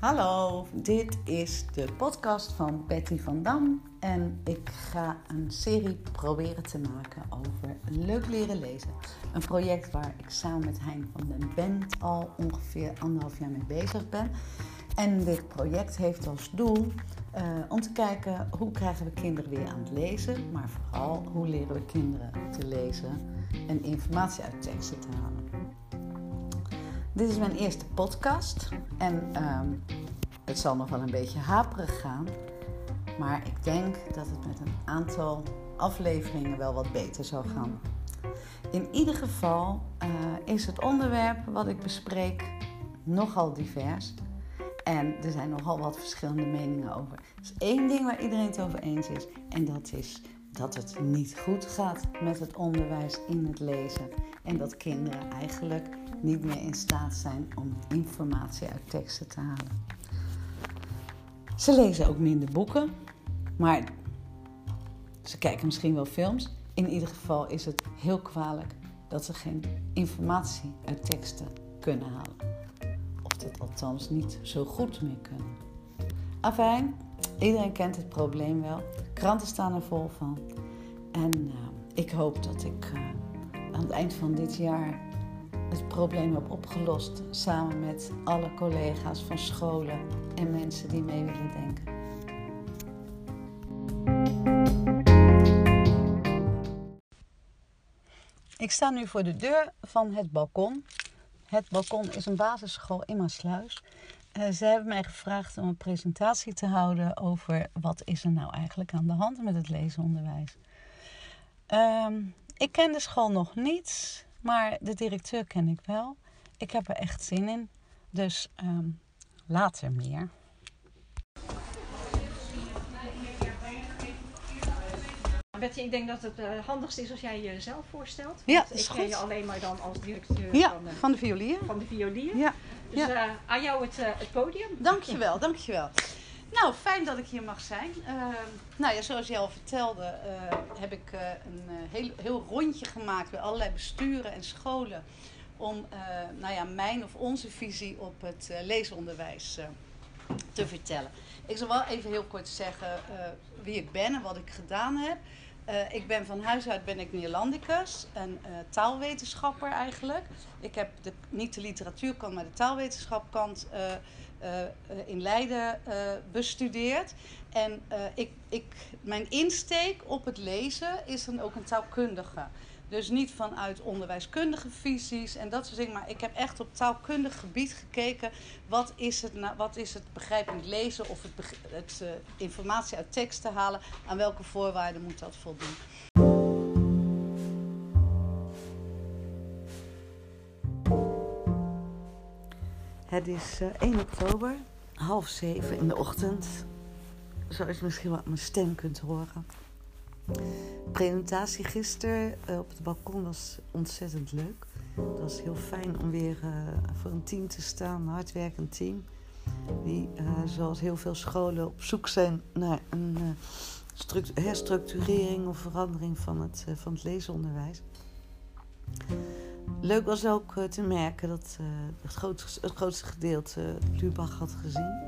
Hallo, dit is de podcast van Betty van Dam en ik ga een serie proberen te maken over leuk leren lezen. Een project waar ik samen met Hein van den Bent al ongeveer anderhalf jaar mee bezig ben. En dit project heeft als doel uh, om te kijken hoe krijgen we kinderen weer aan het lezen, maar vooral hoe leren we kinderen te lezen en informatie uit teksten te halen. Dit is mijn eerste podcast en um, het zal nog wel een beetje haperig gaan, maar ik denk dat het met een aantal afleveringen wel wat beter zou gaan. In ieder geval uh, is het onderwerp wat ik bespreek nogal divers en er zijn nogal wat verschillende meningen over. Er is één ding waar iedereen het over eens is en dat is dat het niet goed gaat met het onderwijs in het lezen en dat kinderen eigenlijk niet meer in staat zijn om informatie uit teksten te halen. Ze lezen ook minder boeken, maar ze kijken misschien wel films. In ieder geval is het heel kwalijk dat ze geen informatie uit teksten kunnen halen. Of dit althans niet zo goed meer kunnen. Afijn, iedereen kent het probleem wel. Kranten staan er vol van. En uh, ik hoop dat ik uh, aan het eind van dit jaar het probleem heb opgelost. Samen met alle collega's van scholen en mensen die mee willen denken. Ik sta nu voor de deur van het balkon. Het balkon is een basisschool in Maasluis. Uh, ze hebben mij gevraagd om een presentatie te houden over wat is er nou eigenlijk aan de hand met het lezenonderwijs. Um, ik ken de school nog niet, maar de directeur ken ik wel. Ik heb er echt zin in. Dus um, later meer. Betty, ik denk dat het uh, handigste is als jij jezelf voorstelt. Ja, is ik ken je alleen maar dan als directeur ja, van, de, van de violier. Van de violier. Ja. Dus ja. Uh, aan jou het, het podium. Dankjewel, dankjewel. Nou, fijn dat ik hier mag zijn. Uh, nou ja, zoals je al vertelde, uh, heb ik uh, een heel, heel rondje gemaakt bij allerlei besturen en scholen. Om nou ja, mijn of onze visie op het leesonderwijs te vertellen. Ik zal wel even heel kort zeggen wie ik ben en wat ik gedaan heb. Ik ben van huis uit ben ik Neerlandicus, een taalwetenschapper eigenlijk. Ik heb de, niet de literatuurkant, maar de taalwetenschapkant uh, in Leiden bestudeerd. En ik, ik, mijn insteek op het lezen is dan ook een taalkundige. Dus niet vanuit onderwijskundige visies en dat soort dingen. Maar ik heb echt op taalkundig gebied gekeken. Wat is het, nou, wat is het begrijpend lezen of het, het informatie uit teksten halen? Aan welke voorwaarden moet dat voldoen? Het is uh, 1 oktober, half zeven in de ochtend. Zoals je misschien wat mijn stem kunt horen. Presentatie gisteren uh, op het balkon was ontzettend leuk. Het was heel fijn om weer uh, voor een team te staan, een hardwerkend team. Die, zoals heel veel scholen, op zoek zijn naar een herstructurering of verandering van het, van het leesonderwijs. Leuk was ook te merken dat het, grootste, grootste, gedeelte Lubach had gezien.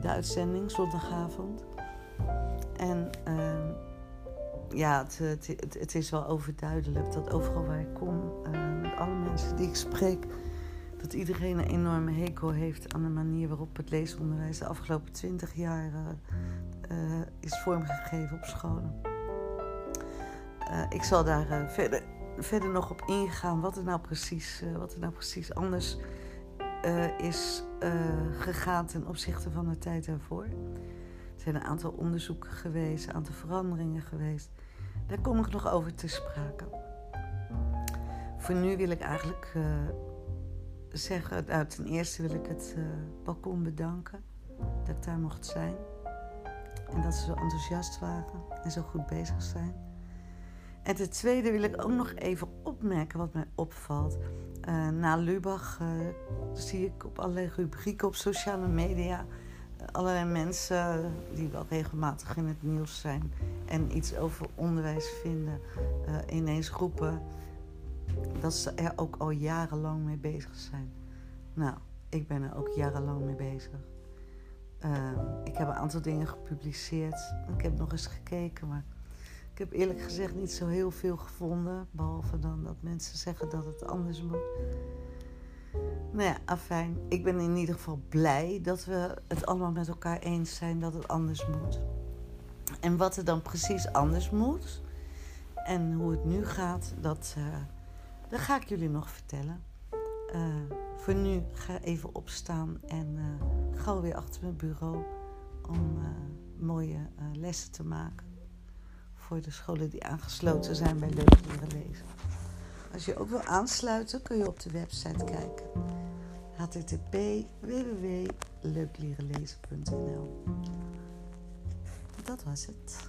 De uitzending zondagavond. En ja, het, het, het, is wel overduidelijk dat overal waar ik kom, met alle mensen die ik spreek, dat iedereen een enorme hekel heeft aan de manier waarop het leesonderwijs de afgelopen twintig jaar is vormgegeven op scholen. ik zal daar verder verder nog op ingaan wat er nou precies, wat er nou precies anders is gegaan ten opzichte van de tijd daarvoor. Zijn een aantal onderzoeken geweest, een aantal veranderingen geweest. Daar kom ik nog over te sprake. Voor nu wil ik eigenlijk zeggen, nou, ten eerste wil ik het balkon bedanken dat ik daar mocht zijn. En dat ze zo enthousiast waren en zo goed bezig zijn. En ten tweede wil ik ook nog even opmerken wat mij opvalt. Uh, na Lubach zie ik op allerlei rubrieken op sociale media allerlei mensen die wel regelmatig in het nieuws zijn en iets over onderwijs vinden, ineens roepen dat ze er ook al jarenlang mee bezig zijn. Nou, ik ben er ook jarenlang mee bezig. Ehm, ik heb een aantal dingen gepubliceerd. Ik heb nog eens gekeken, maar ik heb eerlijk gezegd niet zo heel veel gevonden. Behalve dan dat mensen zeggen dat het anders moet. Nou ja, afijn. Ik ben in ieder geval blij dat we het allemaal met elkaar eens zijn dat het anders moet. En wat er dan precies anders moet en hoe het nu gaat, dat, uh, dat ga ik jullie nog vertellen. Uh, voor nu ga even opstaan en uh, gauw weer achter mijn bureau om mooie lessen te maken. Voor de scholen die aangesloten zijn bij Leuk Leren Lezen. Als je ook wil aansluiten, kun je op de website kijken. http www.leuklerenlezen.nl Dat was het.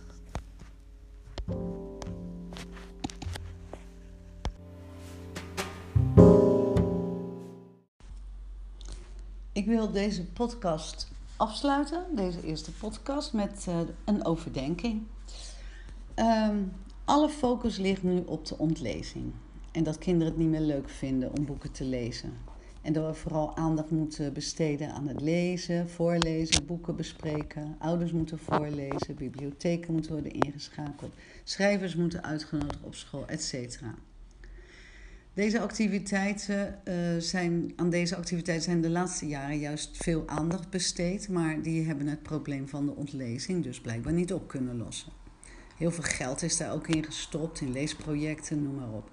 Ik wil deze podcast afsluiten, deze eerste podcast, met uh, een overdenking. Um, alle focus ligt nu op de ontlezing. En dat kinderen het niet meer leuk vinden om boeken te lezen. En dat we vooral aandacht moeten besteden aan het lezen, voorlezen, boeken bespreken. Ouders moeten voorlezen, bibliotheken moeten worden ingeschakeld, schrijvers moeten uitgenodigd op school, etc. Deze activiteiten, uh, zijn, aan deze activiteiten zijn de laatste jaren juist veel aandacht besteed, maar die hebben het probleem van de ontlezing dus blijkbaar niet op kunnen lossen. Heel veel geld is daar ook in gestopt, in leesprojecten, noem maar op.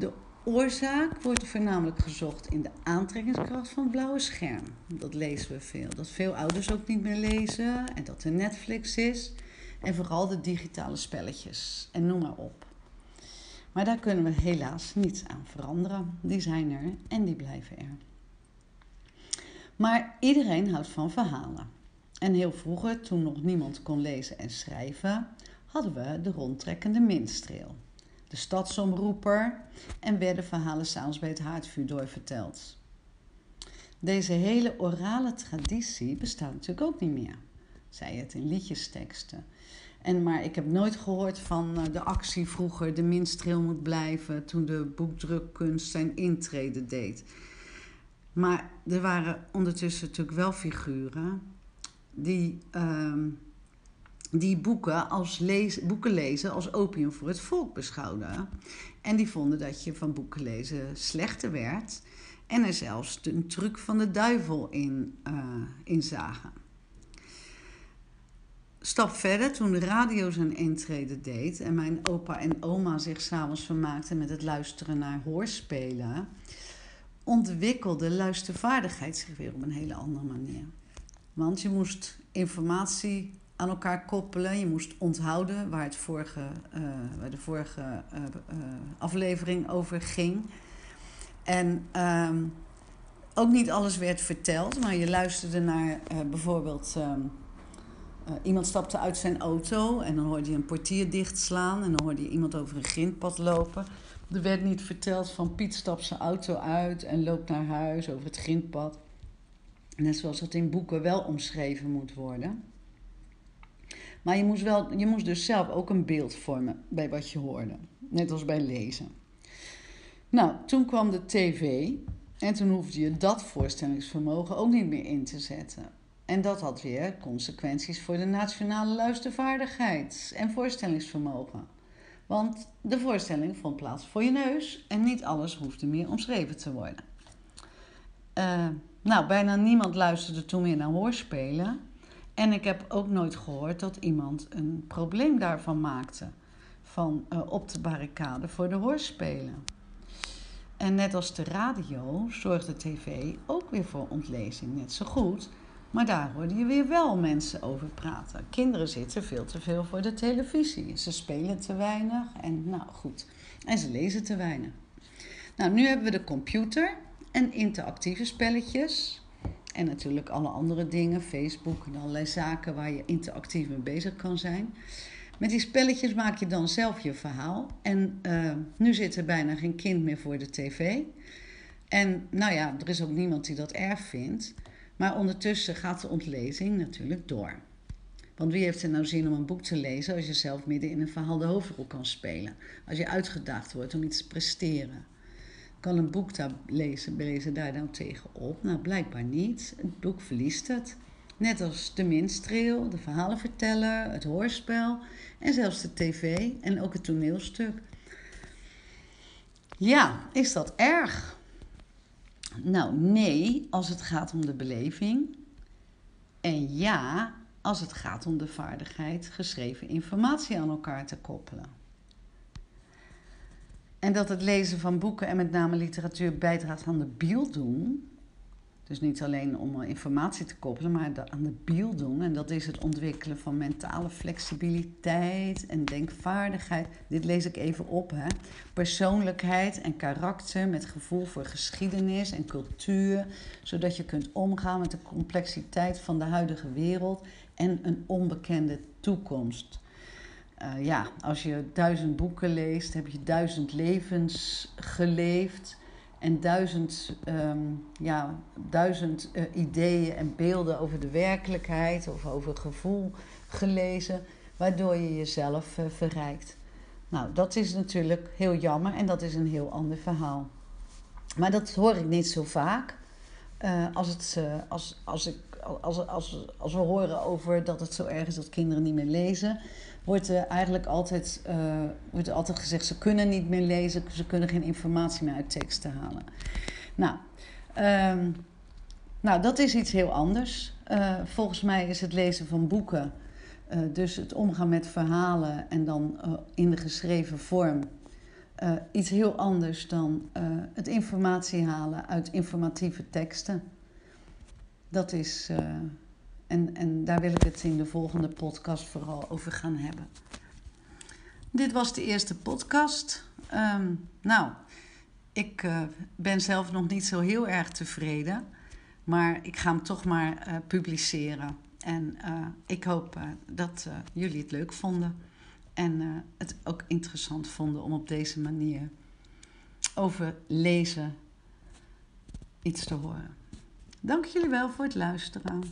De oorzaak wordt voornamelijk gezocht in de aantrekkingskracht van het blauwe scherm. Dat lezen we veel. Dat veel ouders ook niet meer lezen en dat er Netflix is. En vooral de digitale spelletjes en noem maar op. Maar daar kunnen we helaas niets aan veranderen. Die zijn er en die blijven er. Maar iedereen houdt van verhalen. En heel vroeger, toen nog niemand kon lezen en schrijven, hadden we de rondtrekkende minstreel, de stadsomroeper en werden verhalen s'avonds bij het haardvuur doorverteld. Deze hele orale traditie bestaat natuurlijk ook niet meer, zei het in liedjesteksten. En, maar ik heb nooit gehoord van eh, de actie vroeger, de minstreel moet blijven, toen de boekdrukkunst zijn intrede deed. Maar er waren ondertussen natuurlijk wel figuren die, uh, die boeken, als lezen, boeken lezen als opium voor het volk beschouwden. En die vonden dat je van boeken lezen slechter werd. En er zelfs een truc van de duivel in, uh, in zagen. Stap verder, toen de radio zijn intrede deed en mijn opa en oma zich s'avonds vermaakten met het luisteren naar hoorspelen, ontwikkelde luistervaardigheid zich weer op een hele andere manier. Want je moest informatie aan elkaar koppelen. Je moest onthouden waar, het vorige, uh, waar de vorige uh, uh, aflevering over ging. En ehm, ook niet alles werd verteld, maar je luisterde naar bijvoorbeeld. Um, iemand stapte uit zijn auto en dan hoorde je een portier dichtslaan en dan hoorde je iemand over een grindpad lopen. Er werd niet verteld van Piet stapt zijn auto uit en loopt naar huis over het grindpad. Net zoals het in boeken wel omschreven moet worden. Maar je moest, wel, je moest dus zelf ook een beeld vormen bij wat je hoorde. Net als bij lezen. Nou, toen kwam de tv en toen hoefde je dat voorstellingsvermogen ook niet meer in te zetten. En dat had weer consequenties voor de nationale luistervaardigheid en voorstellingsvermogen. Want de voorstelling vond plaats voor je neus en niet alles hoefde meer omschreven te worden. Uh, nou, bijna niemand luisterde toen meer naar hoorspelen. En ik heb ook nooit gehoord dat iemand een probleem daarvan maakte. Van uh, op de barricade voor de hoorspelen. En net als de radio zorgde tv ook weer voor ontlezing net zo goed. Maar daar hoorde je weer wel mensen over praten. Kinderen zitten veel te veel voor de televisie. Ze spelen te weinig en nou goed. En ze lezen te weinig. Nou, nu hebben we de computer en interactieve spelletjes. En natuurlijk alle andere dingen, Facebook en allerlei zaken waar je interactief mee bezig kan zijn. Met die spelletjes maak je dan zelf je verhaal. En uh, nu zit er bijna geen kind meer voor de tv. En nou ja, er is ook niemand die dat erg vindt. Maar ondertussen gaat de ontlezing natuurlijk door. Want wie heeft er nou zin om een boek te lezen als je zelf midden in een verhaal de hoofdrol kan spelen? Als je uitgedaagd wordt om iets te presteren. Kan een boek daar lezen, lezen daar nou tegenop? Nou, blijkbaar niet. Het boek verliest het. Net als de minstreel, de verhalenverteller, het hoorspel en zelfs de tv en ook het toneelstuk. Ja, is dat erg? Nou, nee, als het gaat om de beleving. En ja, als het gaat om de vaardigheid geschreven informatie aan elkaar te koppelen. En dat het lezen van boeken en met name literatuur bijdraagt aan de bieldoen, dus niet alleen om informatie te koppelen, maar aan de biel doen. En dat is het ontwikkelen van mentale flexibiliteit en denkvaardigheid. Dit lees ik even op. Hè. Persoonlijkheid en karakter met gevoel voor geschiedenis en cultuur. Zodat je kunt omgaan met de complexiteit van de huidige wereld en een onbekende toekomst. Uh, ja, als je duizend boeken leest, heb je duizend levens geleefd en duizend, um, ja, duizend uh, ideeën en beelden over de werkelijkheid of over gevoel gelezen, waardoor je jezelf uh, verrijkt. Nou, dat is natuurlijk heel jammer en dat is een heel ander verhaal. Maar dat hoor ik niet zo vaak. Als, het, als, als, ik, als, als, als we horen over dat het zo erg is dat kinderen niet meer lezen, wordt er eigenlijk altijd, uh, wordt er altijd gezegd: ze kunnen niet meer lezen, ze kunnen geen informatie meer uit teksten halen. Nou, um, nou dat is iets heel anders. Uh, volgens mij is het lezen van boeken, uh, dus het omgaan met verhalen en dan in de geschreven vorm. iets heel anders dan het informatie halen uit informatieve teksten. Dat is en, en daar wil ik het in de volgende podcast vooral over gaan hebben. Dit was de eerste podcast. Um, nou, ik uh, ben zelf nog niet zo heel erg tevreden. Maar ik ga hem toch maar uh, publiceren. En ik hoop dat jullie het leuk vonden. En het ook interessant vonden om op deze manier over lezen iets te horen. Dank jullie wel voor het luisteren.